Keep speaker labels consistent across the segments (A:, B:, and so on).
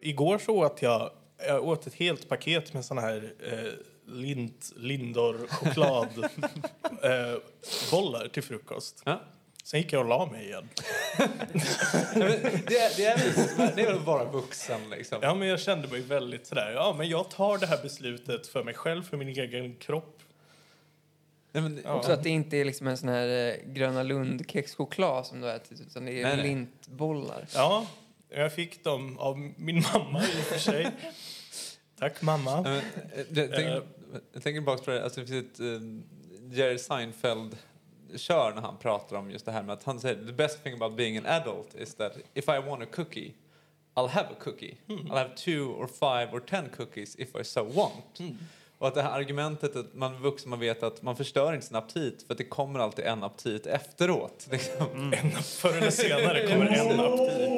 A: Igår så åt jag, jag åt ett helt paket med såna här eh, Lind, Lindor chokladbollar eh, bollar till frukost.
B: Ja.
A: Sen gick jag och la mig igen.
B: det, är, det, är, det är väl bara vuxen liksom.
A: Ja, men jag kände mig väldigt sådär, ja men jag tar det här beslutet för mig själv, för min egen kropp.
B: Nej, men,
A: Ja.
C: Också att det inte är liksom en sån här eh, Gröna Lund kexchoklad som du har ätit utan det är
B: Nej, nej.
C: lintbollar.
A: Ja, jag fick dem av min mamma i och för sig. Tack mamma.
B: Men, eh, jag, tänker, jag tänker tillbaka på det, alltså, det finns ett eh, Jerry Seinfeld kör när han pratar om just det här med att han säger the best thing about being an adult is that if I want a cookie I'll have a cookie. I'll have two or five or ten cookies if I so want. Och att det här argumentet att man är vuxen, man vet att man förstör inte sin aptit för att det kommer alltid en aptit efteråt. Liksom.
A: En, förr eller senare kommer en aptit.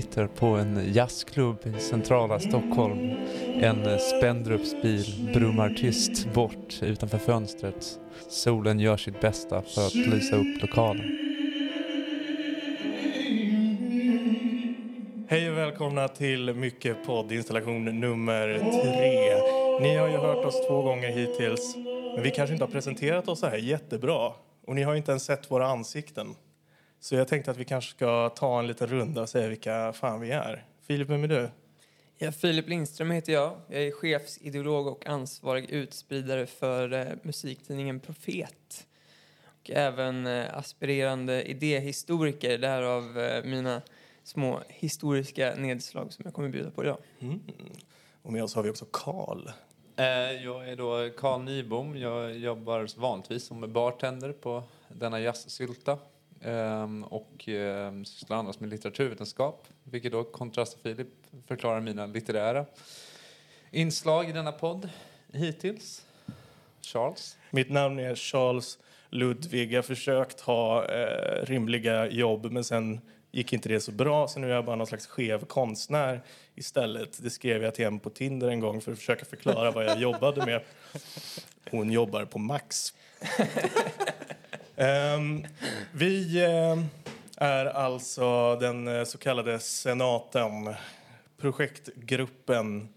B: Sitter på en jazzklubb i centrala Stockholm. En Spendrups bil brummar tyst bort utanför fönstret. Solen gör sitt bästa för att lysa upp lokalen.
A: Hej och välkomna till Mycket poddinstallation nummer tre. Ni har ju hört oss två gånger hittills, men vi kanske inte har presenterat oss så här jättebra. Och ni har ju inte ens sett våra ansikten. Så jag tänkte att vi kanske ska ta en liten runda och säga vilka fan vi är. Filip, vem är du?
C: Ja, Filip Lindström heter jag. Jag är chefsideolog och ansvarig utspridare för eh, musiktidningen Profet. Och även eh, aspirerande idéhistoriker, därav eh, mina små historiska nedslag som jag kommer bjuda på idag.
A: Mm. Och med oss har vi också Karl.
B: Eh, Jag är då Carl Nybom. Jag jobbar vanligtvis som bartender på denna jazzsylta. Ehm, Och ehm, sysslar annars med litteraturvetenskap. Vilket då kontrast Filip förklarar mina litterära inslag i denna podd hittills. Charles?
A: Mitt namn är Charles Ludvig. Jag har försökt ha eh, rimliga jobb, men sen gick inte det så bra. Så nu är jag bara någon slags skev konstnär istället. Det skrev jag till en på Tinder en gång för att försöka förklara vad jag jobbade med. Hon jobbar på Max. Ehm, vi eh, är alltså den eh, så kallade senaten, projektgruppen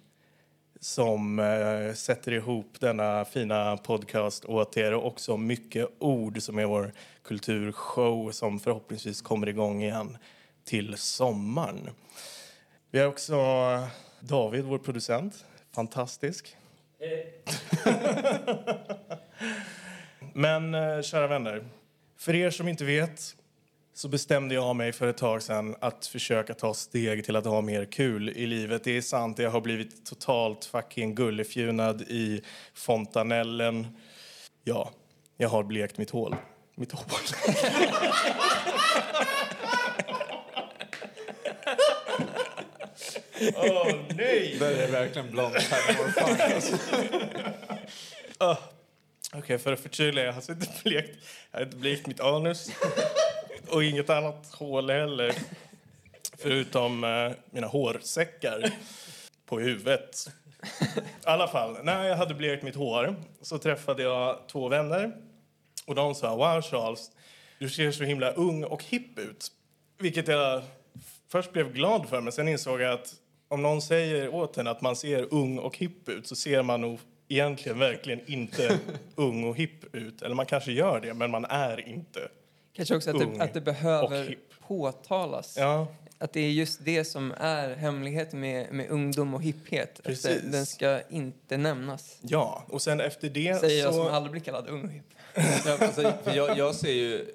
A: som eh, sätter ihop denna fina podcast åt er och också mycket ord som är vår kulturshow som förhoppningsvis kommer igång igen till sommaren. Vi har också David, vår producent. Fantastisk. Men eh, kära vänner, för er som inte vet så bestämde jag mig för ett tag sedan att försöka ta steg till att ha mer kul i livet. Det är sant, jag har blivit totalt fucking gullefjunad i fontanellen. Ja, jag har blekt mitt hål. Mitt hål. Åh oh, nej!
B: Där är verkligen blond
A: Okej, för att förtydliga, jag har inte blekt, jag har inte blekt mitt anus och inget annat hål heller. Förutom eh, mina hårsäckar på huvudet. I alla fall, när jag hade blekt mitt hår så träffade jag två vänner. Och de sa, wow Charles, du ser så himla ung och hipp ut. Vilket jag först blev glad för, men sen insåg jag att om någon säger åt en att man ser ung och hipp ut så ser man nog egentligen verkligen inte ung och hipp ut. Eller man kanske gör det, men man är inte.
C: Kanske också att
A: Ung
C: det, att det behöver påtalas.
A: Ja,
C: Att det är just det som är hemligheten med, med ungdom och hipphet. Att den, ska inte nämnas.
A: ja. och sen efter det
C: Säger jag som
A: så...
C: aldrig blir kallad ung och hipp.
B: Ja, alltså, för jag, jag ser ju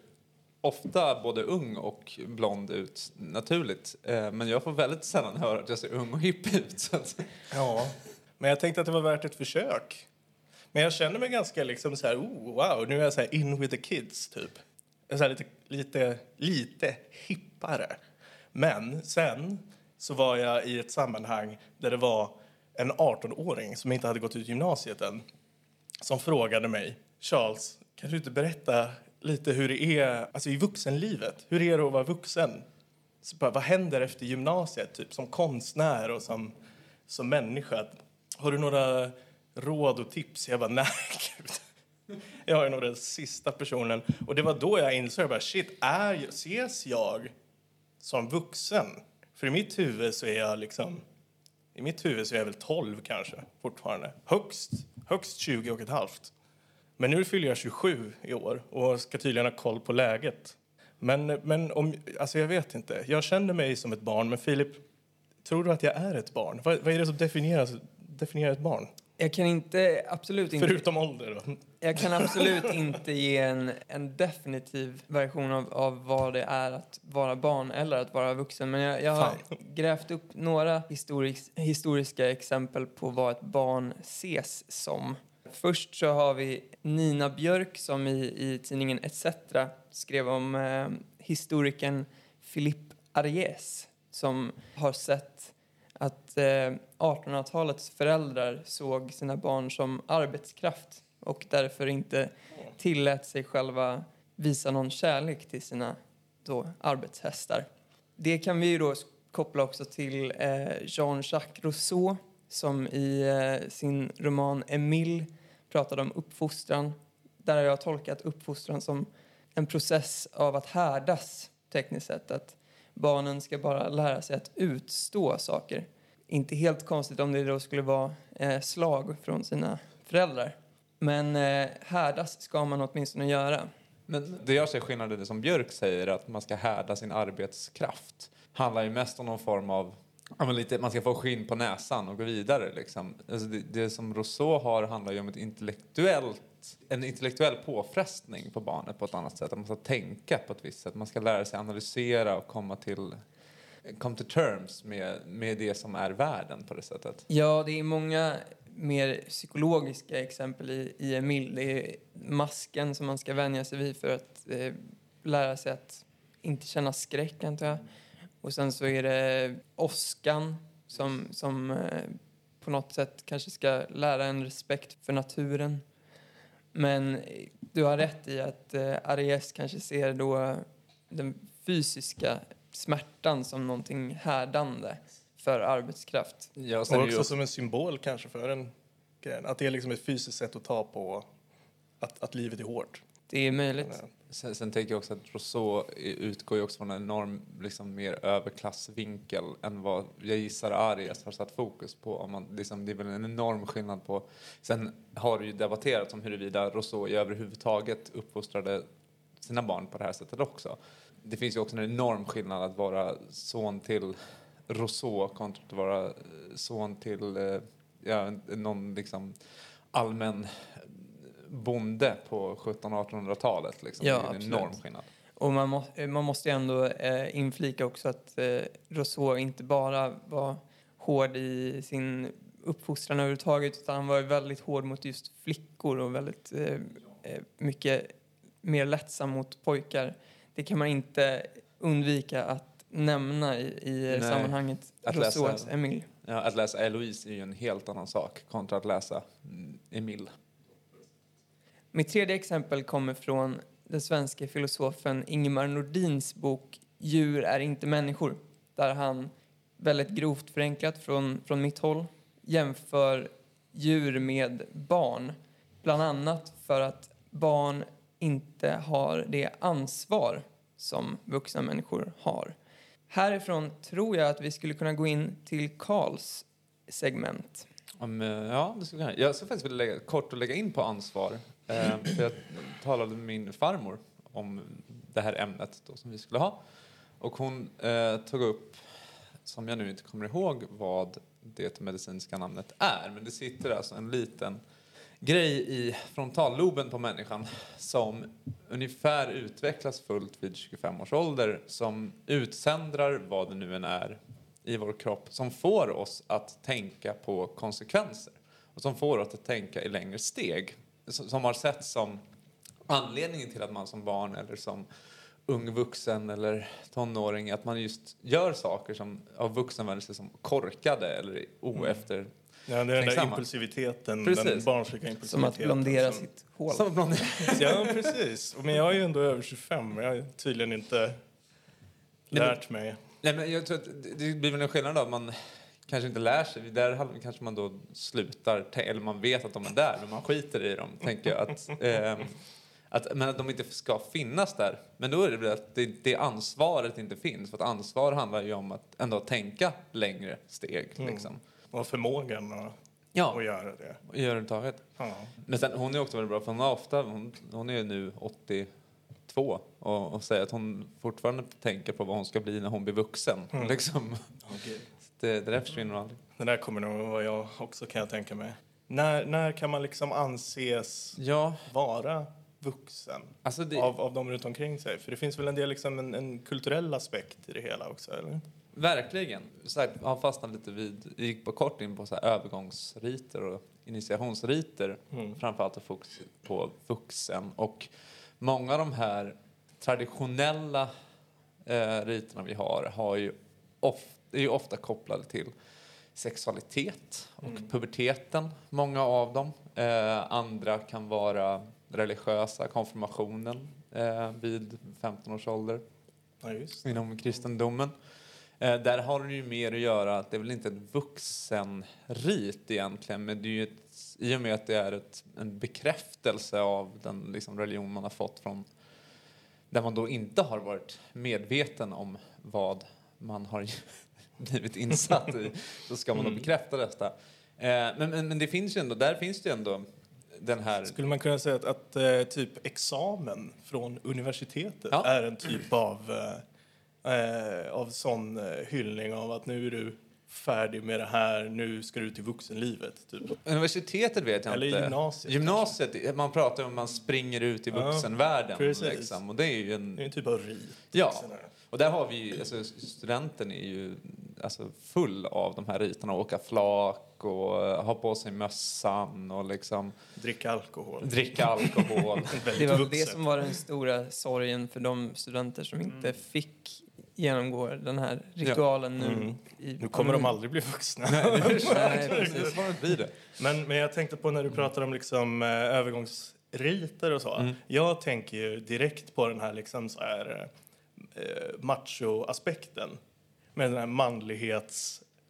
B: ofta både ung och blond ut naturligt. Eh, men jag får väldigt sällan höra att jag ser ung och hipp ut. Så att,
A: Ja, men jag tänkte att det var värt ett försök. Men jag känner mig ganska liksom så här, oh, wow, nu är jag så här in with the kids, typ. Jag är så här lite, lite, lite hippare. Men sen så var jag i ett sammanhang där det var en 18-åring som inte hade gått ut gymnasiet än som frågade mig, Charles, kan du inte berätta lite hur det är alltså i vuxenlivet? Hur är det att vara vuxen? Så bara, vad händer efter gymnasiet, typ som konstnär och som, som människa? Har du några råd och tips. Jag bara, nej gud. Jag är nog den sista personen. Och det var då jag insåg, bara, shit, är, ses jag som vuxen? För i mitt huvud så är jag liksom, i mitt huvud så är jag väl 12 kanske fortfarande. Högst, högst 20 och ett halvt. Men nu fyller jag 27 i år och ska tydligen ha koll på läget. Men, men om, alltså jag vet inte. Jag känner mig som ett barn, men Filip, tror du att jag är ett barn? Vad, vad är det som definieras? Definierar ett barn?
C: Jag kan inte, absolut inte...
A: Förutom ålder då?
C: Jag kan absolut inte ge en, en definitiv version av, av vad det är att vara barn eller att vara vuxen. Men jag, jag har
A: Fan.
C: grävt upp några historis, historiska exempel på vad ett barn ses som. Först så har vi Nina Björk som i, i tidningen ETC skrev om eh, historikern Philippe Ariès som har sett att eh, 1800-talets föräldrar såg sina barn som arbetskraft och därför inte tillät sig själva visa någon kärlek till sina då, arbetshästar. Det kan vi ju då koppla också till eh, Jean-Jacques Rousseau som i eh, sin roman Emile pratade om uppfostran. Där har jag tolkat uppfostran som en process av att härdas tekniskt sett. Att barnen ska bara lära sig att utstå saker. Inte helt konstigt om det då skulle vara eh, slag från sina föräldrar. Men eh, härdas ska man åtminstone göra.
B: Men det jag ser skillnad i det som Björk säger, att man ska härda sin arbetskraft, handlar ju mest om någon form av Ja, men lite, man ska få skinn på näsan och gå vidare. Liksom. Alltså det, det som Rousseau har handlar ju om ett intellektuellt, en intellektuell påfrestning på barnet på ett annat sätt. Att man ska tänka på ett visst sätt. Man ska lära sig analysera och komma till come to terms med, med det som är världen på det sättet.
C: Ja, det är många mer psykologiska exempel i, i Emil. Det är masken som man ska vänja sig vid för att eh, lära sig att inte känna skräck, antar jag. Och sen så är det åskan som, som eh, på något sätt kanske ska lära en respekt för naturen. Men du har rätt i att eh, Aries kanske ser då den fysiska smärtan som någonting härdande för arbetskraft.
B: Ja,
A: Och också som en symbol kanske för en grej. Att det är liksom ett fysiskt sätt att ta på att, att livet är hårt.
C: Det är möjligt.
B: Sen, sen tänker jag också att Rousseau utgår ju också från en enorm, liksom, mer överklassvinkel än vad jag gissar Arias har satt fokus på. Om man, liksom, det är väl en enorm skillnad på... Sen har det ju debatterats om huruvida Rousseau överhuvudtaget uppfostrade sina barn på det här sättet också. Det finns ju också en enorm skillnad att vara son till Rousseau kontra att vara eh, son till eh, ja, någon liksom allmän bonde på 1700-1800-talet. Liksom.
C: Ja,
B: det är en
C: absolut.
B: enorm skillnad.
C: Och man, må, man måste ju ändå eh, inflika också att eh, Rousseau inte bara var hård i sin uppfostran överhuvudtaget utan han var väldigt hård mot just flickor och väldigt eh, eh, mycket mer lättsam mot pojkar. Det kan man inte undvika att nämna i, i
B: Nej,
C: sammanhanget
B: att
C: Rousseaus
B: läsa-
C: Emile.
B: Ja, att läsa Eloise är ju en helt annan sak kontra att läsa mm, Emile.
C: Mitt tredje exempel kommer från den svenska filosofen Ingemar Nordins bok Djur är inte människor. Där han, väldigt grovt förenklat från, från mitt håll, jämför djur med barn. Bland annat för att barn inte har det ansvar som vuxna människor har. Härifrån tror jag att vi skulle kunna gå in till Karls segment.
B: Om, eh, ja, det skulle jag, jag skulle faktiskt vilja lägga, kort och lägga in på ansvar. Eh, för jag talade med min farmor om det här ämnet då, som vi skulle ha. Och hon eh, tog upp, som jag nu inte kommer ihåg vad det medicinska namnet är, men det sitter alltså en liten grej i frontalloben på människan som ungefär utvecklas fullt vid 25 års ålder som utsändrar vad det nu än är i vår kropp som får oss att tänka på konsekvenser och som får oss att tänka i längre steg. Som har sett som anledningen till att man som barn eller som ung vuxen eller tonåring att man just gör saker som av vuxen vänder sig som korkade eller oefter...
A: Ja, det är den där impulsiviteten,
B: Precis.
A: den barnsliga
C: Som att
A: impulsiviteten.
C: blondera
A: som-
C: sitt hål.
B: Som
A: Ja, precis. Men jag är ju ändå över 25. Jag har tydligen inte lärt mig.
B: Nej, men jag tror att det- blir väl en skillnad då. Man kanske inte lär sig. Där kanske man då slutar, eller man vet att de är där, men man skiter i dem. Tänker jag att, ehm, att, men att de inte ska finnas där. Men då är det väl att det, det ansvaret inte finns. För att ansvar handlar ju om att ändå tänka längre steg. Liksom.
A: Och förmågan att,
B: Ja,
A: att göra det.
B: i överhuvudtaget.
A: Ja.
B: Men sen, hon är också väldigt bra, för hon har ofta, hon, hon är ju nu 82 och, och säger att hon fortfarande tänker på vad hon ska bli när hon blir vuxen. Liksom. Det, det där försvinner aldrig.
A: Det där kommer nog vara jag också kan jag tänka mig. När, när kan man liksom anses
B: Ja,
A: vara vuxen
B: alltså det,
A: av, av dem runt omkring sig? För det finns väl en del liksom en, en kulturell aspekt i det hela också, eller?
B: Verkligen. Så här, jag har fastnat lite vid, gick på kort in på så här övergångsriter och initiationsriter.
A: Mm.
B: Framförallt fokus på vuxen. Och många av de här traditionella eh, riterna vi har, har ju of, är ju ofta kopplade till sexualitet och
A: Mm.
B: puberteten, många av dem. Eh, andra kan vara religiösa, konfirmationen eh, vid 15 års ålder
A: Ja,
B: inom kristendomen. Eh, där har det ju mer att göra att det är väl inte ett vuxenrit egentligen, men det är ju ett, i och med att det är ett, en bekräftelse av den liksom, religion man har fått från där man då inte har varit medveten om vad man har blivit insatt i, så ska man då
A: Mm.
B: bekräfta detta. Eh, men, men, men det finns ju ändå, där finns det ju ändå den här...
A: Skulle man kunna säga att, att eh, typ examen från universitetet
B: Ja.
A: är en typ av, eh, av sån eh, hyllning av att nu är du färdig med det här, nu ska du till vuxenlivet, typ.
B: Universitetet vet jag
A: Eller
B: inte.
A: gymnasiet,
B: Gymnasiet, man pratar om att man springer ut i
A: Ja,
B: vuxenvärlden.
A: precis.
B: liksom, och det är ju
A: Det är
B: en...
A: en typ av rit.
B: Ja,
A: sådär.
B: och där har vi ju- alltså, studenten är ju alltså, full av de här riterna. Åka flak och eh, ha på sig mössan och liksom
A: Dricka alkohol.
B: dricka alkohol.
C: Det var det som var den stora sorgen för de studenter som inte fick genomgå den här ritualen nu.
A: Mm.
C: I
A: Nu kommer de aldrig bli vuxna.
C: Nej, precis.
B: det.
A: Men, men jag tänkte på när du pratar om liksom, eh, övergångsriter och så.
B: Mm.
A: Jag tänker ju direkt på den här, liksom, så här eh, macho-aspekten. Med den här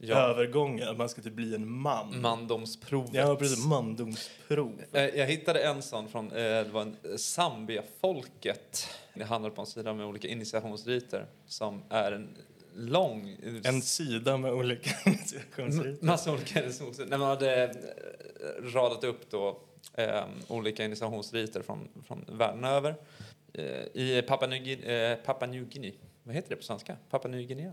A: manlighetsövergången, att man ska typ bli en man.
B: Mandomsprovet.
A: Ja, precis. Mandomsprov.
B: Eh, Jag hittade en sån från eh, det var en eh, Zambia-folket. Det handlar på en sida med olika initiationsriter som är en lång...
A: En sida med olika initiationsriter.
B: Massa olika initiationsriter. När man hade radat upp då eh, olika initiationsriter från, från världen över. Eh, I Papua New, Guinea, eh, Papua New Guinea. Vad heter det på svenska? Papua New Guinea?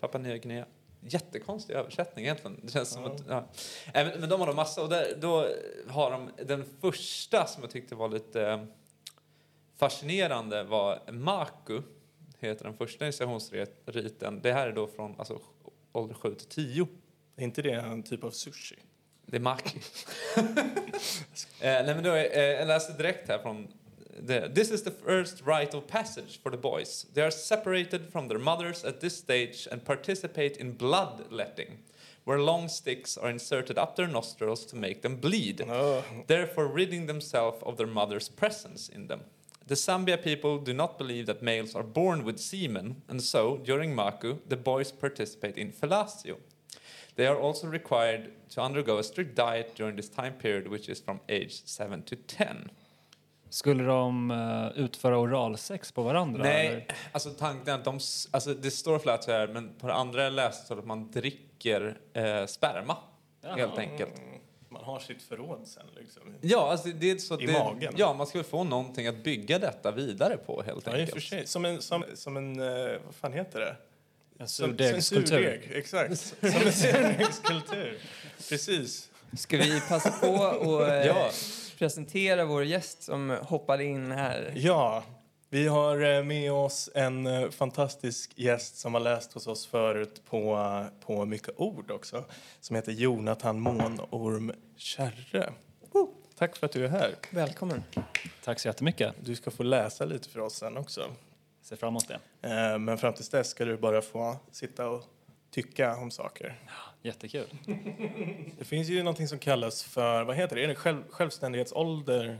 B: Papua Nya Guinea. Jättekonstig översättning egentligen. Det känns som
A: Ja.
B: att, ja. Äh, men, de har de massa och där, då har de den första som jag tyckte var lite eh, fascinerande var Maku, heter den första initiationsriten. Det här är då från alltså, ålder 7 till 10.
A: Är inte det en typ av sushi?
B: Det är maki. eh, nej, men då, eh, jag läser direkt här från the, This is the first rite of passage for the boys. They are separated from their mothers at this stage and participate in bloodletting, where long sticks are inserted up their nostrils to make them bleed,
A: Ja.
B: therefore ridding themselves of their mother's presence in them. The Zambia people do not believe that males are born with semen, and so, during Maku, the boys participate in fellatio. They are also required to undergo a strict diet during this time period, which is from age 7 to 10.
D: Skulle de eh, utföra oralsex på varandra?
B: Nej,
D: eller?
B: alltså tanken är att de, alltså det står fellatio här, men på det andra jag läste så att man dricker eh, sperma, helt enkelt.
A: Mm. Man har sitt förråd sen liksom.
B: Ja, alltså det är så att
A: I
B: det,
A: magen.
B: Ja, man skulle få någonting att bygga detta vidare på, helt
A: Ja,
B: enkelt.
A: för sig. Som en, som, som en eh, vad fan heter det?
D: En
A: Som-
D: surdegskultur.
A: surdeg, Exakt. Som en surdegskultur. Precis.
C: Ska vi passa på och eh,
B: Ja.
C: Presentera vår gäst som hoppade in här?
A: Ja, vi har eh, med oss en eh, fantastisk gäst som har läst hos oss förut på, på Mycket ord också. Som heter Jonathan Månorm Kärre. Tack för att du är här.
C: Välkommen.
D: Tack så jättemycket.
A: Du ska få läsa lite för oss sen också.
D: Ser fram emot det.
A: Eh, Men fram tills dess ska du bara få sitta och tycka om saker.
D: Jättekul.
A: Det finns ju någonting som kallas för, vad heter det, är det själv, självständighetsålder?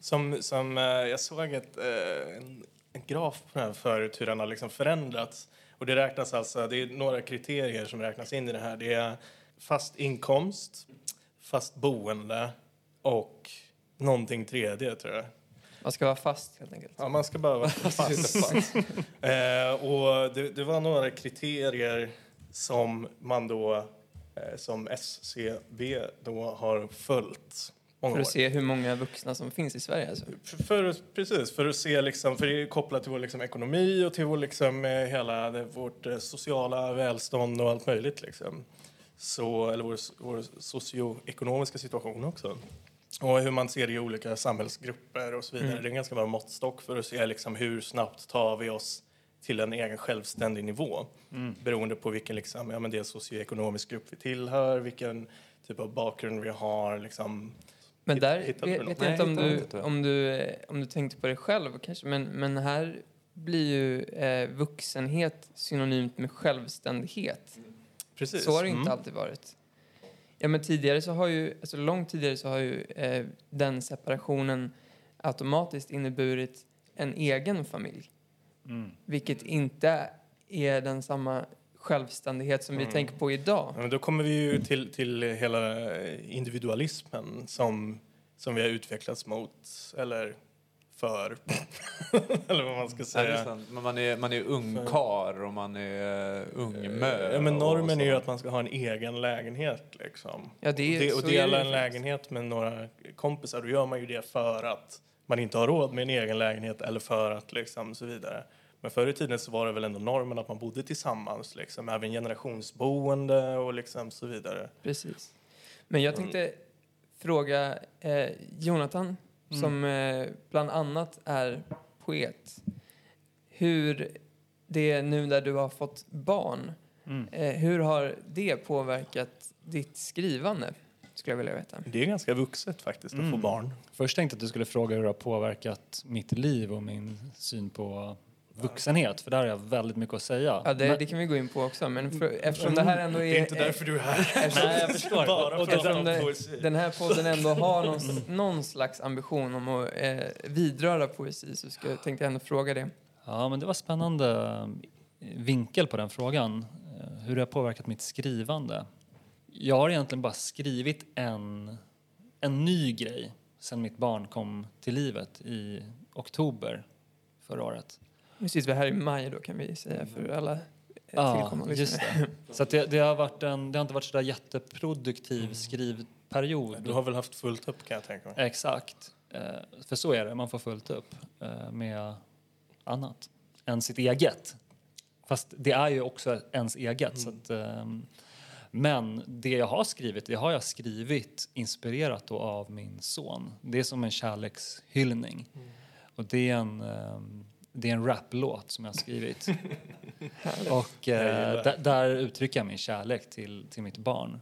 A: Som, som eh, jag såg ett, eh, en, en graf på den här förut, hur den har liksom förändrats. Och det räknas alltså, det är några kriterier som räknas in i det här. Det är fast inkomst, fast boende och någonting tredje tror jag.
C: Man ska vara fast helt enkelt.
A: Ja, man ska bara vara fast. eh, och det, det var några kriterier som man då, som SCB då har följt många
C: För
A: år.
C: att se hur många vuxna som finns i Sverige. Alltså.
A: För, för, precis, för att se liksom, för det är kopplat till vår liksom, ekonomi och till vår, liksom, eh, hela det, vårt eh, sociala välstånd och allt möjligt. Liksom. Så, eller vår, vår socioekonomiska situation också. Och hur man ser det i olika samhällsgrupper och så vidare.
C: Mm.
A: Det är en ganska bra måttstock för att se liksom, hur snabbt tar vi oss till en egen självständig nivå. Beroende på vilken liksom, ja, men det är socioekonomisk grupp vi tillhör, vilken typ av bakgrund vi har. Liksom.
C: Men där
A: hittade
C: vet, jag inte om du,
B: inte.
C: om, du, om du tänkte på det själv kanske, men, men här blir ju eh, vuxenhet synonymt med självständighet.
A: Precis.
C: Så har det inte
A: Mm.
C: alltid varit. Ja, men tidigare så har ju, alltså långt tidigare så har ju eh, den separationen automatiskt inneburit en egen familj.
D: Mm.
C: Vilket inte är den samma självständighet som vi
A: Mm.
C: tänker på idag.
A: Ja, men då kommer vi ju till, till hela individualismen som, som vi har utvecklats mot, eller för, eller vad man ska
B: Ja,
A: säga.
B: sant. Men man är, man är ungkar och man är ungmö.
A: Ja, men normen är ju att man ska ha en egen lägenhet. Liksom.
C: Ja, det är-
A: och, dela en lägenhet med några kompisar, då gör man ju det för att man inte har råd med en egen lägenhet eller för att liksom så vidare. Men förr i tiden så var det väl ändå normen att man bodde tillsammans, liksom, även generationsboende och liksom så vidare.
C: Precis. Men jag tänkte fråga eh, Jonathan,
D: Mm.
C: som eh, bland annat är poet, hur det nu när du har fått barn,
D: Mm.
C: eh, hur har det påverkat ditt skrivande? Skulle jag vilja veta.
A: Det är ganska vuxet faktiskt att få
D: Mm.
A: barn.
D: Först tänkte jag att du skulle fråga hur det har påverkat mitt liv och min syn på vuxenhet, för där har jag väldigt mycket att säga.
C: Ja, det,
D: Men-
C: det kan vi gå in på också, men för, eftersom det här ändå är...
A: Det är inte därför du är här.
C: eftersom,
D: Nej, jag förstår.
A: Bara
D: Och
A: för att
C: eftersom det, den här podden ändå har någon, någon slags ambition om att eh, vidröra poesi så ska, tänkte jag ändå fråga det.
D: Ja, men det var spännande eh, vinkel på den frågan. eh, Hur det har påverkat mitt skrivande. Jag har egentligen bara skrivit en, en ny grej sen mitt barn kom till livet i oktober förra året.
C: Nu sitter vi här i maj då kan vi säga för alla eh,
D: Ja,
C: tillkommande
D: just det. Så att det, det, har varit en, det har inte varit så där jätteproduktiv skrivperiod.
A: Du har väl haft fullt upp kan jag tänka mig.
D: Exakt. Eh, För så är det, man får fullt upp eh, med annat än sitt eget. Fast det är ju också ens eget. Så att, ehm, men det jag har skrivit, det har jag skrivit inspirerat då av min son. Det är som en kärlekshyllning. Och det är en, ehm, det är en raplåt som jag har skrivit. Och eh, där, där uttrycker jag min kärlek till, till mitt barn.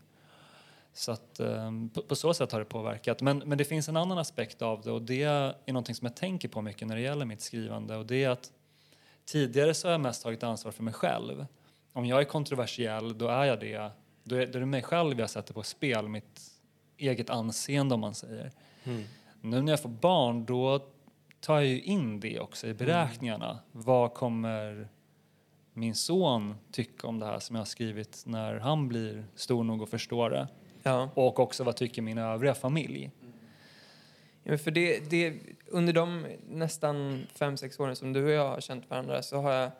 D: Så att, ehm, på, på så sätt har det påverkat. Men, men det finns en annan aspekt av det och det är någonting som jag tänker på mycket när det gäller mitt skrivande och det är att tidigare så har jag mest tagit ansvar för mig själv. Om jag är kontroversiell, då är jag det. Då är, då är det mig själv jag sätter på spel, mitt eget anseende om man säger. Nu när jag får barn, då tar jag ju in det också i beräkningarna. Vad kommer min son tycka om det här som jag har skrivit när han blir stor nog att förstå det?
C: Ja.
D: Och också vad tycker min övriga familj?
C: Ja, för det, det, under de nästan fem sex åren som du och jag har känt varandra så har jag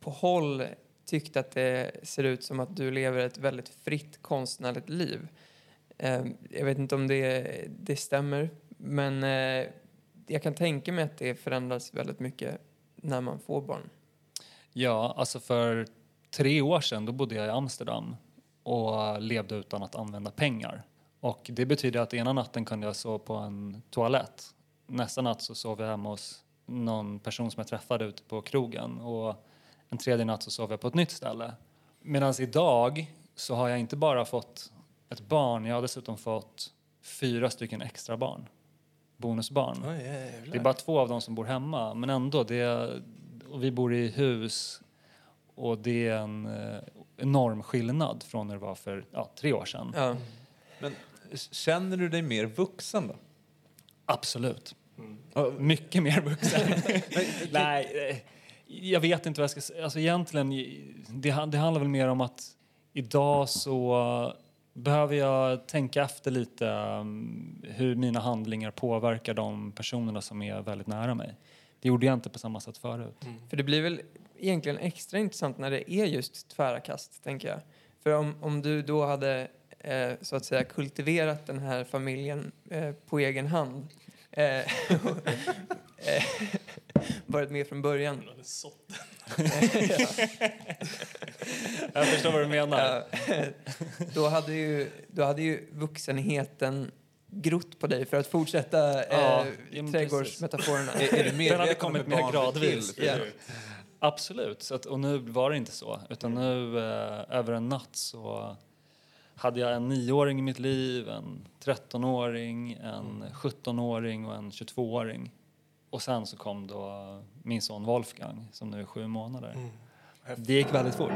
C: på håll tyckt att det ser ut som att du lever ett väldigt fritt konstnärligt liv. Eh, jag vet inte om det, det stämmer, men eh, jag kan tänka mig att det förändras väldigt mycket när man får barn.
D: Ja, alltså för tre år sedan då bodde jag i Amsterdam och levde utan att använda pengar. Och det betyder att ena natten kunde jag sova på en toalett. Nästa natt så sov jag hemma hos någon person som jag träffade ute på krogen och en tredje natt så sov jag på ett nytt ställe. Medan idag så har jag inte bara fått ett barn, jag har dessutom fått fyra stycken extra barn. Bonusbarn.
A: Oj.
D: Det är bara två av dem som bor hemma, men ändå. Det är, och vi bor i hus och det är en eh, enorm skillnad från när det var för ja, tre år sedan.
C: Ja.
B: Men känner du dig mer vuxen då?
D: Absolut.
B: Ja,
D: Mycket mer vuxen. Nej, eh, Jag vet inte vad jag ska säga. Alltså egentligen, det, det handlar väl mer om att idag så behöver jag tänka efter lite um, hur mina handlingar påverkar de personerna som är väldigt nära mig. Det gjorde jag inte på samma sätt förut.
C: För det blir väl egentligen extra intressant när det är just tvära kast, tänker jag. För om, om du då hade eh, så att säga kultiverat den här familjen eh, på egen hand eh, och, eh, varit med från början.
A: Du hade sått
D: Jag förstår vad du menar.
C: Då, hade ju, då hade ju vuxenheten grott på dig för att fortsätta eh,
D: Ja, men
C: trädgårdsmetaforerna.
B: Är, är du medveten
D: hade
B: om
D: kommit mer gradvis.
C: Ja.
D: Absolut. Så att, och nu var det inte så. Utan nu eh, över en natt så hade jag en nioåring i mitt liv, en 13-åring, en 17-åring och en 22-åring. Och sen så kom då min son Wolfgang som nu är sju månader. Det gick väldigt fort.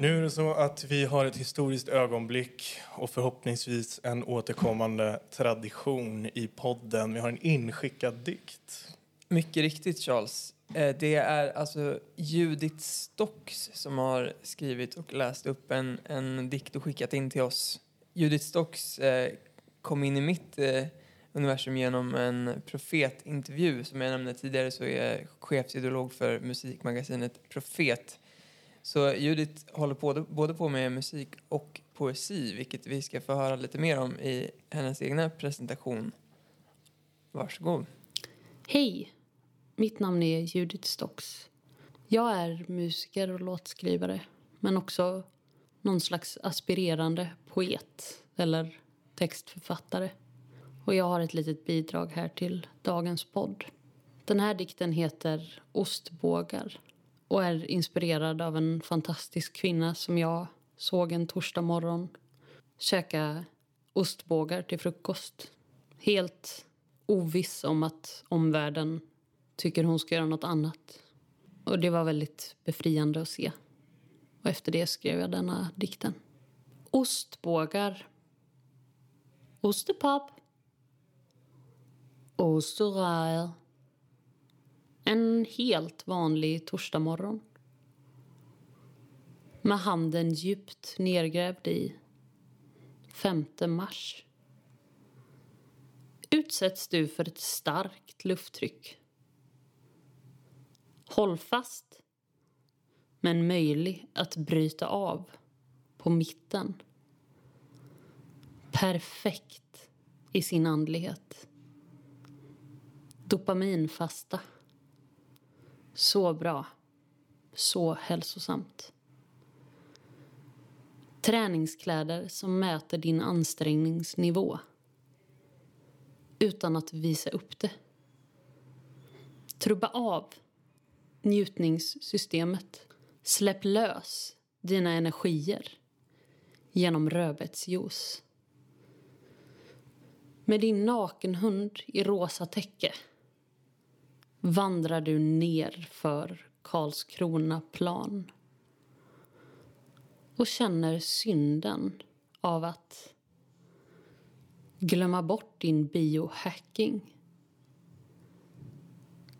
A: Nu är det så att vi har ett historiskt ögonblick och förhoppningsvis en återkommande tradition i podden. Vi har en inskickad dikt.
C: Mycket riktigt, Charles. Eh, Det är alltså Judith Stocks som har skrivit och läst upp en, en dikt och skickat in till oss. Judith Stocks eh, kom in i mitt eh, universum genom en profetintervju. Som jag nämnde tidigare så är jag chefsideolog för musikmagasinet Profet. Så Judith håller på, både på med musik och poesi, vilket vi ska få höra lite mer om i hennes egna presentation. Varsågod.
E: Hej! Mitt namn är Judith Stocks. Jag är musiker och låtskrivare men också någon slags aspirerande poet eller textförfattare. Och jag har ett litet bidrag här till dagens podd. Den här dikten heter Ostbågar och är inspirerad av en fantastisk kvinna som jag såg en torsdag morgon käka ostbågar till frukost. Helt oviss om att omvärlden tycker hon ska göra något annat. Och det var väldigt befriande att se. Och efter det skrev jag denna dikten. Ostbågar. Ostepop. Osterreier. En helt vanlig torsdagmorgon. Med handen djupt nergrävd i 5 mars utsätts du för ett starkt lufttryck. Håll fast, men möjlig att bryta av på mitten. Perfekt i sin andlighet. Dopaminfasta. Så bra. Så hälsosamt. Träningskläder som mäter din ansträngningsnivå utan att visa upp det. Trubba av njutningssystemet. Släpp lös dina energier genom rödbetsjuice. Med din nakenhund i rosa täcke vandrar du ner för Karlskrona plan och känner synden av att glömma bort din biohacking.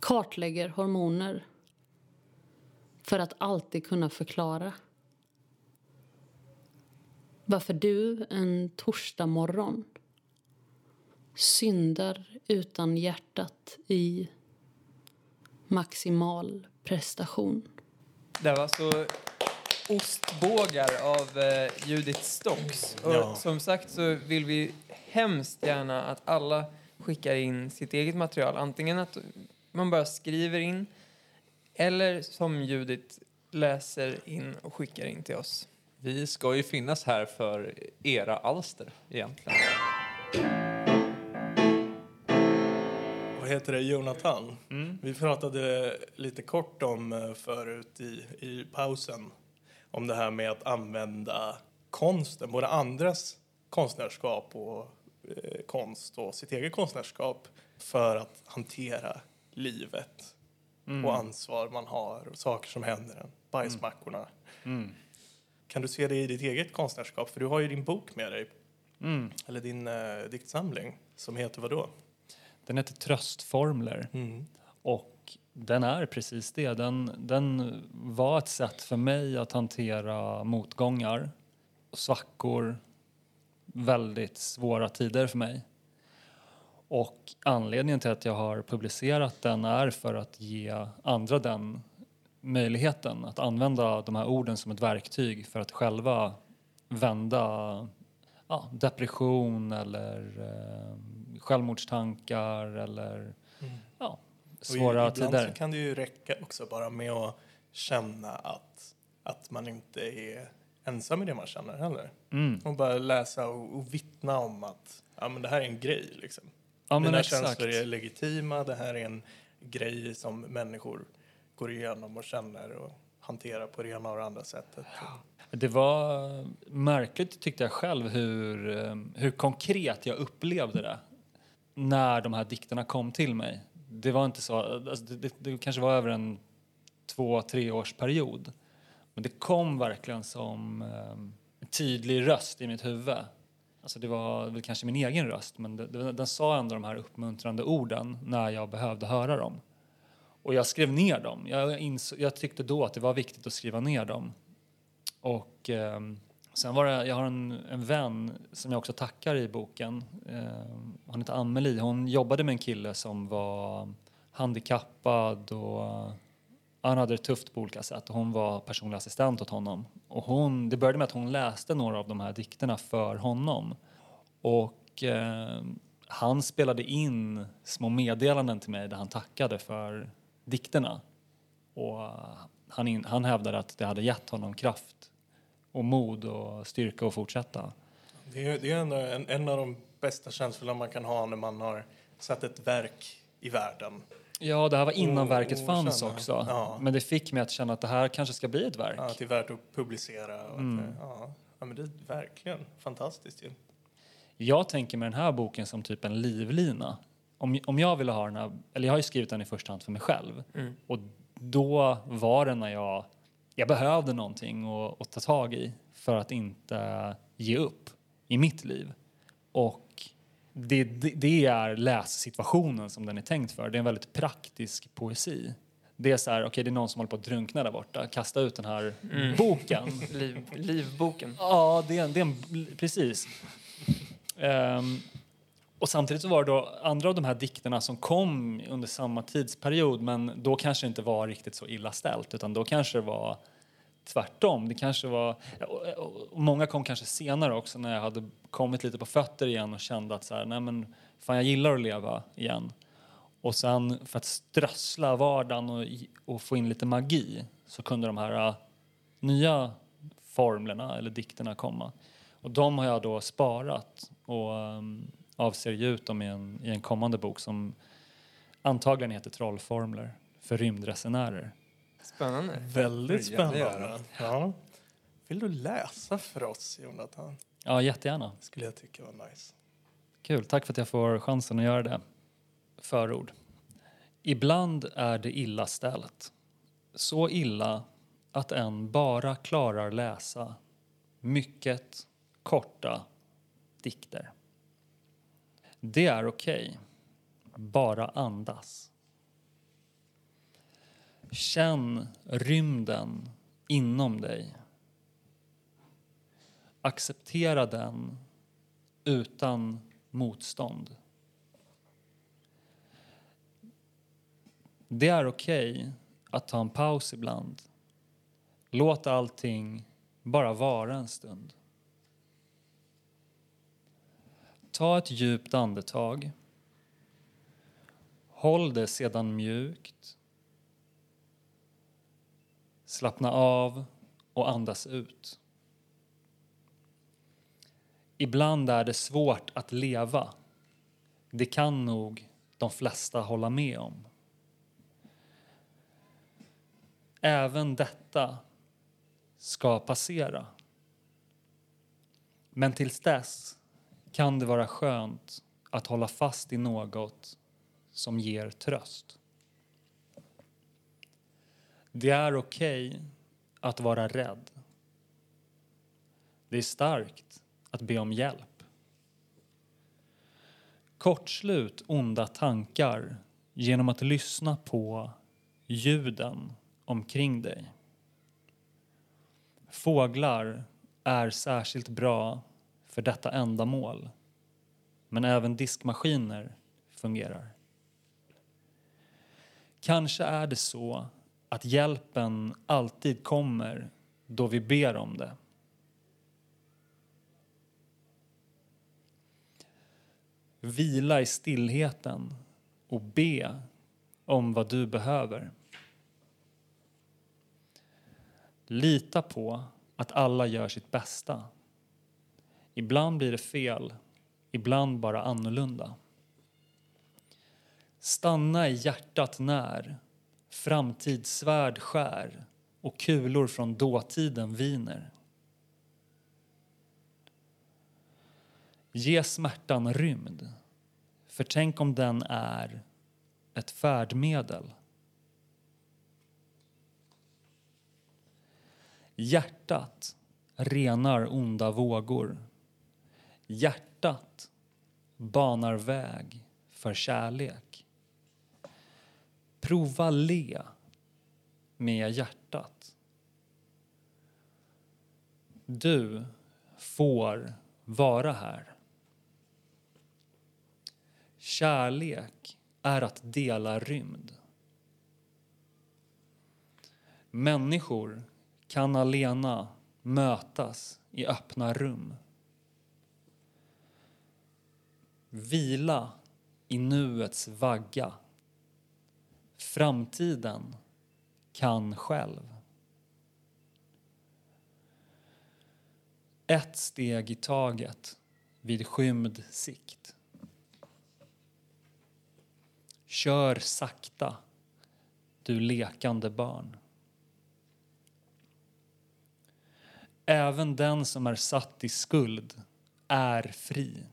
E: Kartlägger hormoner för att alltid kunna förklara varför du en torsdag morgon syndar utan hjärtat i maximal prestation.
C: Det var så ostbågar av eh, Judith Stocks. Och
A: Ja.
C: som sagt så vill vi hemskt gärna att alla skickar in sitt eget material. Antingen att man bara skriver in eller som Judith läser in och skickar in till oss.
B: Vi ska ju finnas här för era alster egentligen.
A: Vad heter det, Jonathan? Vi pratade lite kort om eh, förut i, i pausen om det här med att använda konsten, både andras konstnärskap och eh, konst och sitt eget konstnärskap för att hantera livet och ansvar man har och saker som händer en, bajsmackorna. Kan du se det i ditt eget konstnärskap? För du har ju din bok med dig, eller din eh, diktsamling som heter vad då?
D: Den heter Tröstformler. Och den är precis det. Den, den var ett sätt för mig att hantera motgångar svackor, väldigt svåra tider för mig. Och anledningen till att jag har publicerat den är för att ge andra den möjligheten att använda de här orden som ett verktyg för att själva vända ja, depression eller eh, självmordstankar eller ja, svåra
A: och ibland
D: tider.
A: så kan det ju räcka också bara med att känna att, att man inte är ensam i det man känner heller.
D: Mm.
A: Och bara läsa och, och vittna om att ja, men det här är en grej. Liksom.
D: Ja,
A: Mina
D: exakt.
A: känslor är legitima. Det här är en grej som människor går igenom och känner och hanterar på det ena och det andra sättet.
D: Det var märkligt tyckte jag själv hur, eh, hur konkret jag upplevde det när de här dikterna kom till mig. Det var inte så, alltså det, det, det kanske var över en två, tre års period. Men det kom verkligen som eh, en tydlig röst i mitt huvud. Alltså det var väl kanske min egen röst, men det, det, den sa ändå de här uppmuntrande orden när jag behövde höra dem. Och jag skrev ner dem. Jag, insåg, jag tyckte då att det var viktigt att skriva ner dem. Och Eh, sen var det, jag har en, en vän som jag också tackar i boken. Eh, hon heter Amelie. Hon jobbade med en kille som var handikappad och eh, han hade det tufft på olika sätt. Hon var personlig assistent åt honom. Och hon, det började med att hon läste några av de här dikterna för honom. Och eh, han spelade in små meddelanden till mig där han tackade för dikterna. Och han, in, han hävdade att det hade gett honom kraft och mod och styrka att fortsätta.
A: Det är, det är ändå en, en av de bästa känslorna man kan ha när man har satt ett verk i världen.
D: Ja, det här var innan
A: Och-
D: verket fanns
A: känna.
D: också.
A: Ja.
D: Men det fick mig att känna att det här kanske ska bli ett verk.
A: Ja, att det är värt att publicera. Och
D: Mm.
A: att, ja, ja, men det är verkligen fantastiskt ju.
D: Jag tänker med den här boken som typ en livlina. Om, om jag ville ha den här, eller jag har ju skrivit den i första hand för mig själv.
C: Mm.
D: Och då var det när jag, jag behövde någonting att, att ta tag i för att inte ge upp i mitt liv. Och det, det, det är lässituationen som den är tänkt för. Det är en väldigt praktisk poesi. Det är så här, okej det är någon som håller på att drunkna där borta. Kasta ut den här boken.
C: Liv, livboken.
D: Ja, det är en, det är en, precis. Ehm, och samtidigt så var det då andra av de här dikterna som kom under samma tidsperiod men då kanske det inte var riktigt så illa ställt utan då kanske det var tvärtom. Det kanske var, och, många kom kanske senare också när jag hade kommit lite på fötter igen och kände att så här, nej men fan jag gillar att leva igen. Och sen för att strössla vardagen och, och få in lite magi så kunde de här äh, nya formlerna eller dikterna komma. Och de har jag då sparat och um, avser ge ut dem i en, i en kommande bok som antagligen heter Trollformler för rymdresenärer.
C: Spännande.
A: Väldigt spännande. Ja. Vill du läsa för oss, Jonathan?
D: Ja, jättegärna.
A: Skulle jag tycka var nice.
D: Kul, tack för att jag får chansen att göra det. Förord. Ibland är det illa ställt. Så illa att en bara klarar läsa mycket korta dikter. Det är okej. Bara andas. Känn rymden inom dig. Acceptera den utan motstånd. Det är okej att ta en paus ibland. Låt allting bara vara en stund. Ta ett djupt andetag. Håll det sedan mjukt. Slappna av och andas ut. Ibland är det svårt att leva. Det kan nog de flesta hålla med om. Även detta ska passera. Men tills dess kan det vara skönt att hålla fast i något som ger tröst. Det är okej att vara rädd. Det är starkt att be om hjälp. Kortslut onda tankar genom att lyssna på ljuden omkring dig. Fåglar är särskilt bra för detta ändamål men även diskmaskiner fungerar. Kanske är det så att hjälpen alltid kommer då vi ber om det. Vila i stillheten och be om vad du behöver. Lita på att alla gör sitt bästa. Ibland blir det fel, ibland bara annorlunda. Stanna i hjärtat när framtidssvärd skär och kulor från dåtiden viner. Ge smärtan rymd, för tänk om den är ett färdmedel. Hjärtat renar onda vågor. Hjärtat banar väg för kärlek. Prova le med hjärtat. Du får vara här. Kärlek är att dela rymd. Människor kan alena mötas i öppna rum. Vila i nuets vagga. Framtiden kan själv. Ett steg i taget vid skymd sikt. Kör sakta, du lekande barn. Även den som är satt i skuld är fri.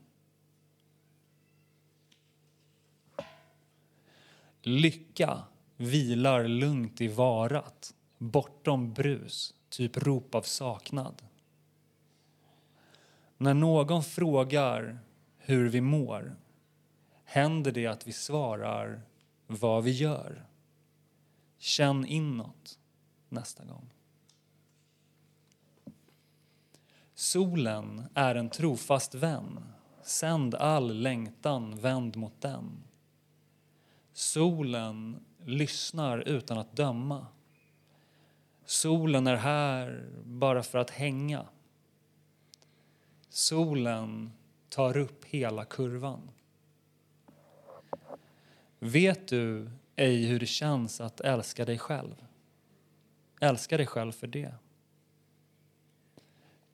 D: Lycka vilar lugnt i varat, bortom brus, typ rop av saknad. När någon frågar hur vi mår händer det att vi svarar vad vi gör. Känn inåt nästa gång. Solen är en trofast vän. Sänd all längtan vänd mot den. Solen lyssnar utan att döma. Solen är här bara för att hänga. Solen tar upp hela kurvan. Vet du ej hur det känns att älska dig själv? Älska dig själv för det.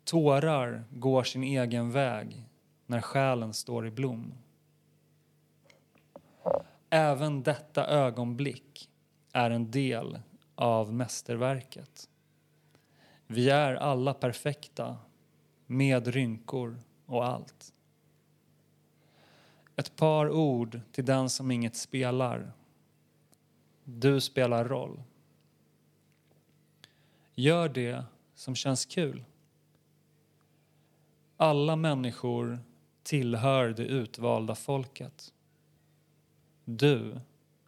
D: Tårar går sin egen väg när själen står i blom. Även detta ögonblick är en del av mästerverket. Vi är alla perfekta, med rynkor och allt. Ett par ord till den som inget spelar. Du spelar roll. Gör det som känns kul. Alla människor tillhör det utvalda folket. Du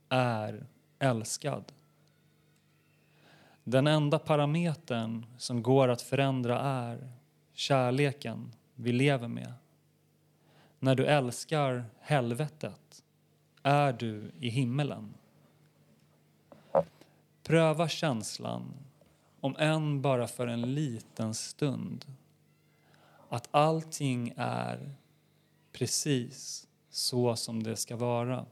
D: är älskad. Den enda parametern som går att förändra är kärleken vi lever med. När du älskar helvetet är du i himmelen. Pröva känslan, om än bara för en liten stund att allting är precis så som det ska vara.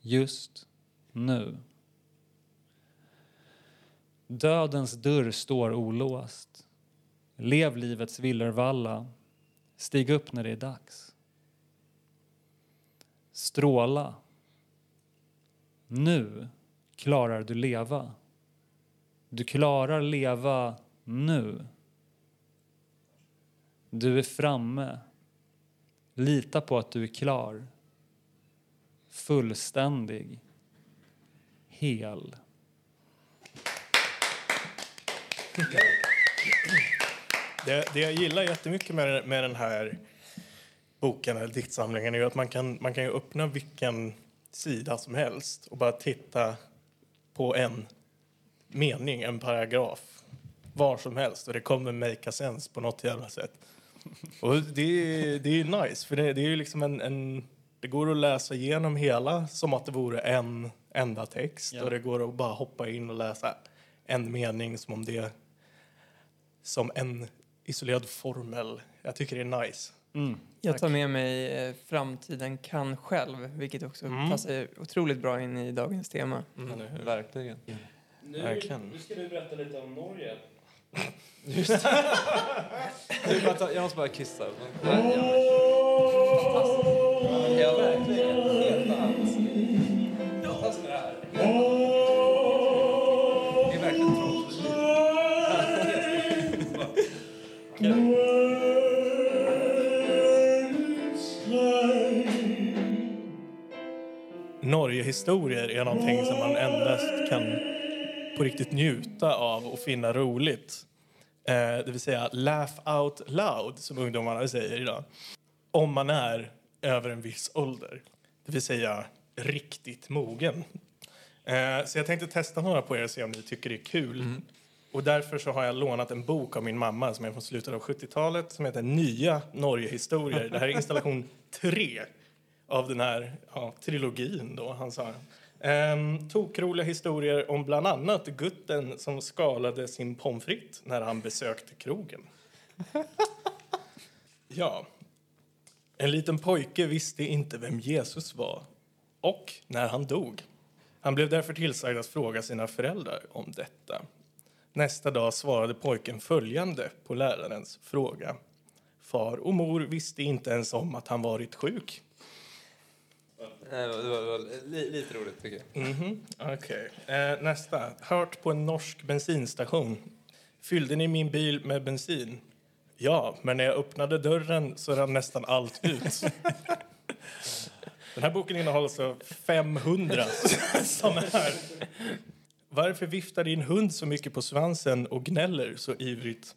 D: Just nu. Dödens dörr står olåst. Lev livets villervalla. Stig upp när det är dags. Stråla. Nu klarar du leva. Du klarar leva nu. Du är framme. Lita på att du är klar. Fullständig. Hel.
A: Det, det jag gillar jättemycket med, med den här boken eller diktsamlingen är ju att man kan, man kan ju öppna vilken sida som helst och bara titta på en mening, en paragraf, var som helst och det kommer make sense på något jävla sätt. Och det är, det är ju nice, för det, det är ju liksom en, en... Det går att läsa igenom hela som att det vore en enda text
D: Ja.
A: och det går att bara hoppa in och läsa en mening som om det som en isolerad formel. Jag tycker det är nice.
D: Mm.
C: Jag tar med mig eh, Framtiden kan själv, vilket också
A: Mm.
C: passar otroligt bra in i dagens tema.
B: Verkligen.
A: Verkligen.
D: Nu ska du berätta lite om Norge.
B: Ta- jag måste bara kissa.
C: Ja, verkligen. Helt alls. Fantastiskt det här. Det är verkligen tråkigt.
A: Norgehistorier är någonting som man endast kan på riktigt njuta av och finna roligt. Eh, det vill säga laugh out loud, som ungdomarna säger idag. Om man är över en viss ålder, det vill säga riktigt mogen. Eh, så jag tänkte testa några på er och se om ni tycker det är kul. Och därför så har jag lånat en bok av min mamma som är från slutet av 70-talet som heter Nya Norgehistorier. Det här är installation 3 av den här ja, trilogin då, han sa. Ehm, tokroliga historier om bland annat gutten som skalade sin pommes frites när han besökte krogen. ja. En liten pojke visste inte vem Jesus var och när han dog. Han blev därför tillsagd att fråga sina föräldrar om detta. Nästa dag svarade pojken följande på lärarens fråga. Far och mor visste inte ens om att han varit sjuk.
B: Det var, det var, det var li, lite roligt tycker jag.
A: Mhm, Okej. Eh, nästa. Hört på en norsk bensinstation. Fyllde ni min bil med bensin? Ja, men när jag öppnade dörren så rann nästan allt ut. Den här boken innehåller så 500 som är. Varför viftar din hund så mycket på svansen och gnäller så ivrigt?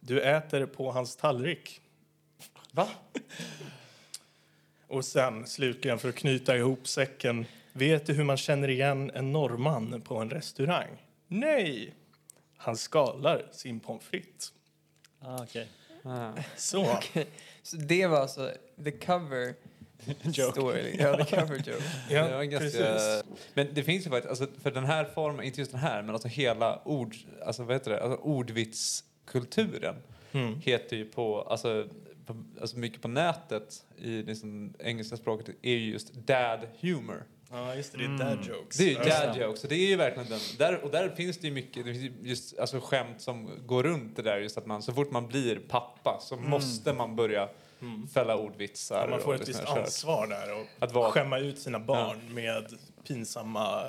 A: Du äter på hans tallrik.
B: Va?
A: Och sen slutligen för att knyta ihop säcken. Vet du hur man känner igen en norrman på en restaurang? Nej! Han skalar sin pommes frites.
D: Ah, okej.
B: Ah.
A: Så.
C: Så det var alltså the cover
D: Joke.
C: story. Ja, the cover joke.
A: Ja,
B: det var ganska,
A: precis.
B: men det finns ju faktiskt, alltså, för den här formen, inte just den här, men alltså hela ord, alltså vad heter det, alltså ordvitskulturen
A: Mm.
B: heter ju på, alltså, på, alltså mycket på nätet i liksom engelska språket är ju just dad humor.
A: Ja, just det. Det är dad jokes.
B: Det är ju
A: Ja.
B: dad jokes, det är ju verkligen den. Där, och där finns det ju mycket, det finns just alltså skämt som går runt det där just att man så fort man blir pappa så måste man börja fälla ordvitsar.
A: Mm. Ja, man får
B: och
A: ett visst ansvar där och
B: Att vara-
A: skämma ut sina barn med pinsamma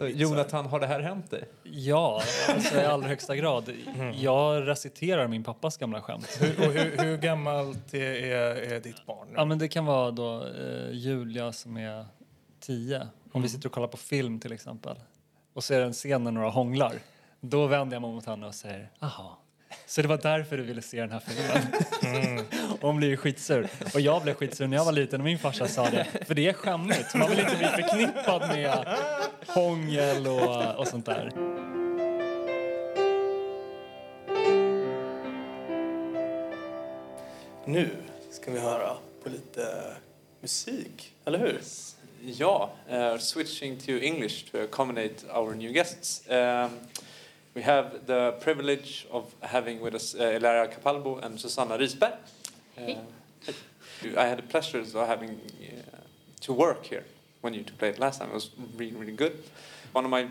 A: eh.
B: Jonathan, har det här hänt dig?
D: Ja, alltså i allra högsta grad. Jag reciterar min pappas gamla skämt.
A: Hur, och hur, hur gammalt är, är, är ditt barn? nu?
D: Ja, men det kan vara då eh, Julia som är tio. Om vi sitter och kollar på film till exempel. Och det en scen när några hånglar. Då vänder jag mig mot henne och säger Jaha, så det var därför du ville se den här filmen? Och hon blir ju skitsur. Och jag blev skitsur när jag var liten och min farsa sa det. För det är skämmigt. Man vill inte bli förknippad med hångel och, och sånt där.
A: Nu ska vi höra på lite musik, eller hur?
B: Ja, uh, switching to English to accommodate our new guests. Um, we have the privilege of having with us uh, Ilaria Capalbo and Susanna Risberg. Uh, I had the pleasure of having uh, to work here when you played last time. It was really, really good. One of my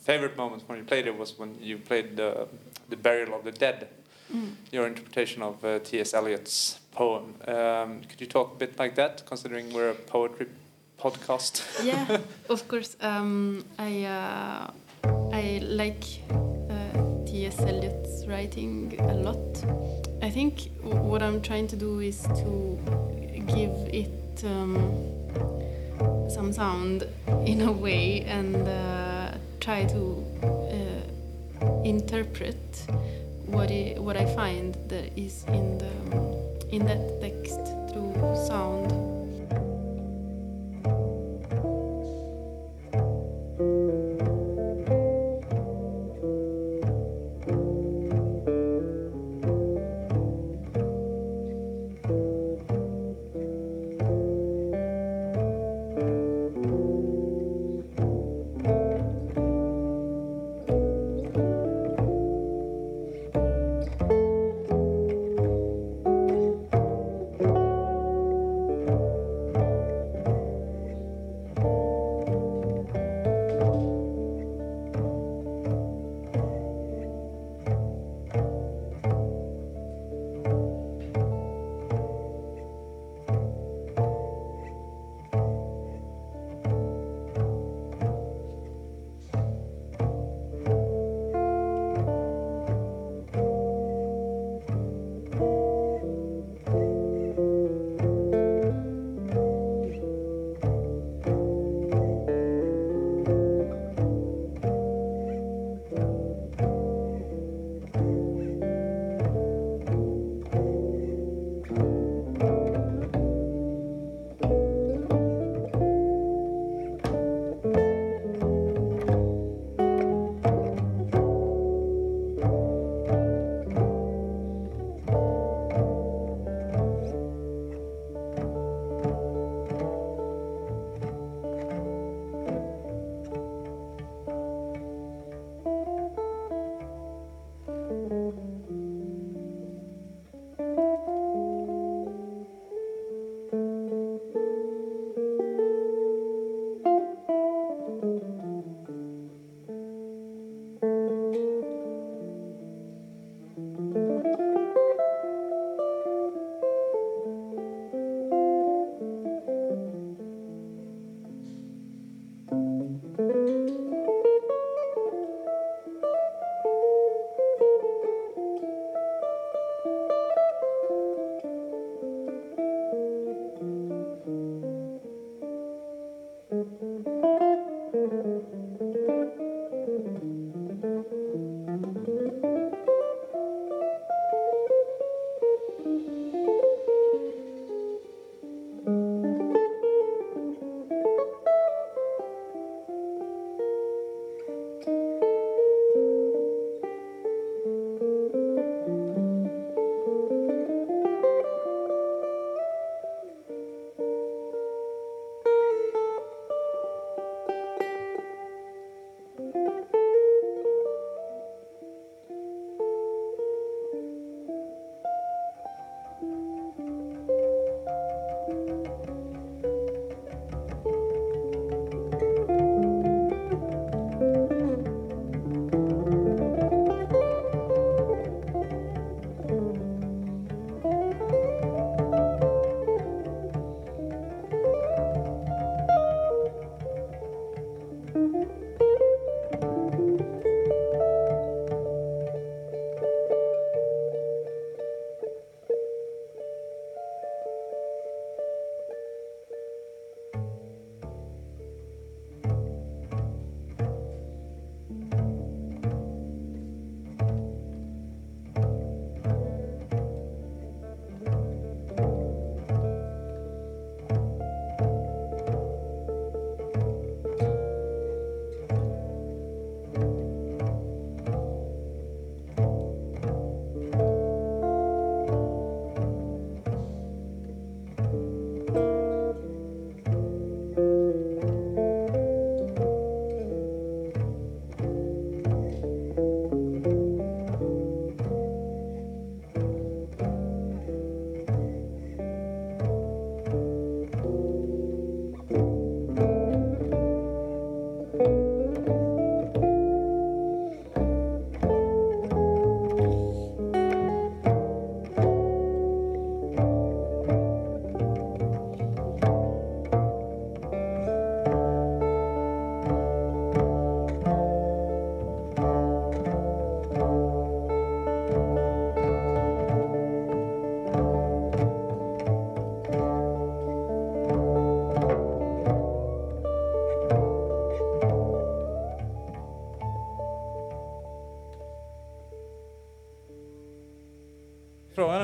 B: favorite moments when you played it was when you played the, the Burial of the Dead, your interpretation of uh, T.S. Eliot's poem. Um, could you talk a bit like that, considering we're a poetry podcast?
F: yeah, of course. Um, I uh, I like uh, T.S. Eliot's writing a lot. I think what I'm trying to do is to give it um, some sound in a way and uh, try to uh, interpret what I, what I find that is in the in that text through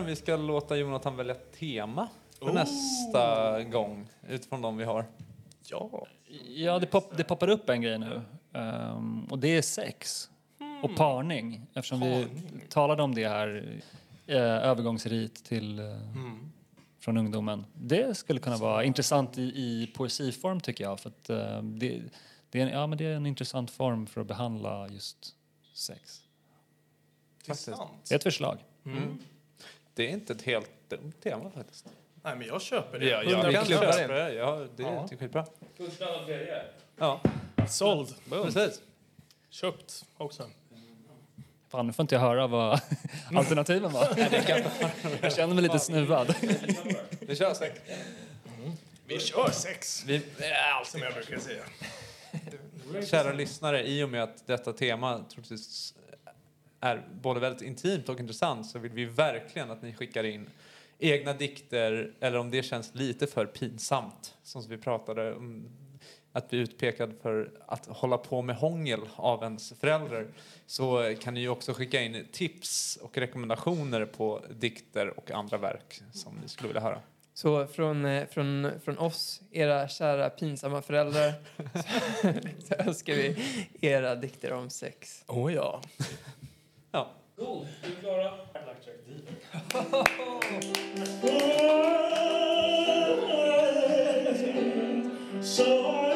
B: vi ska låta Jonathan välja tema för nästa gång utifrån de vi har.
A: Ja.
D: Ja, det, pop, det poppar upp en grej nu. Ehm, och det är sex och parning. Eftersom vi talade om det här, eh, övergångsrit till, eh, från ungdomen. Det skulle kunna vara intressant i, i poesiform tycker jag. För att, eh, det, det, är en, ja, men det är en intressant form för att behandla just sex. Det är ett förslag.
B: Det är inte ett helt dumt tema faktiskt.
A: Nej, men jag köper det.
B: Ja, jag kan köpa det. Ja, det
A: Ja.
B: är skitbra. Ja,
A: Såld.
B: precis.
A: Köpt också.
D: Fan, nu får inte jag höra vad alternativen var. jag känner mig lite snuvad.
B: Vi kör sex.
A: Vi kör sex,
B: Vi,
A: som jag brukar säga.
B: kära lyssnare, i och med att detta tema troligtvis är både väldigt intimt och intressant så vill vi verkligen att ni skickar in egna dikter eller om det känns lite för pinsamt, som vi pratade om att bli utpekad för att hålla på med hångel av ens föräldrar så kan ni ju också skicka in tips och rekommendationer på dikter och andra verk som ni skulle vilja höra.
C: Så från, eh, från, från oss, era kära pinsamma föräldrar, så önskar vi era dikter om sex.
A: Åh oh, ja.
B: Ja.
G: So I'm trying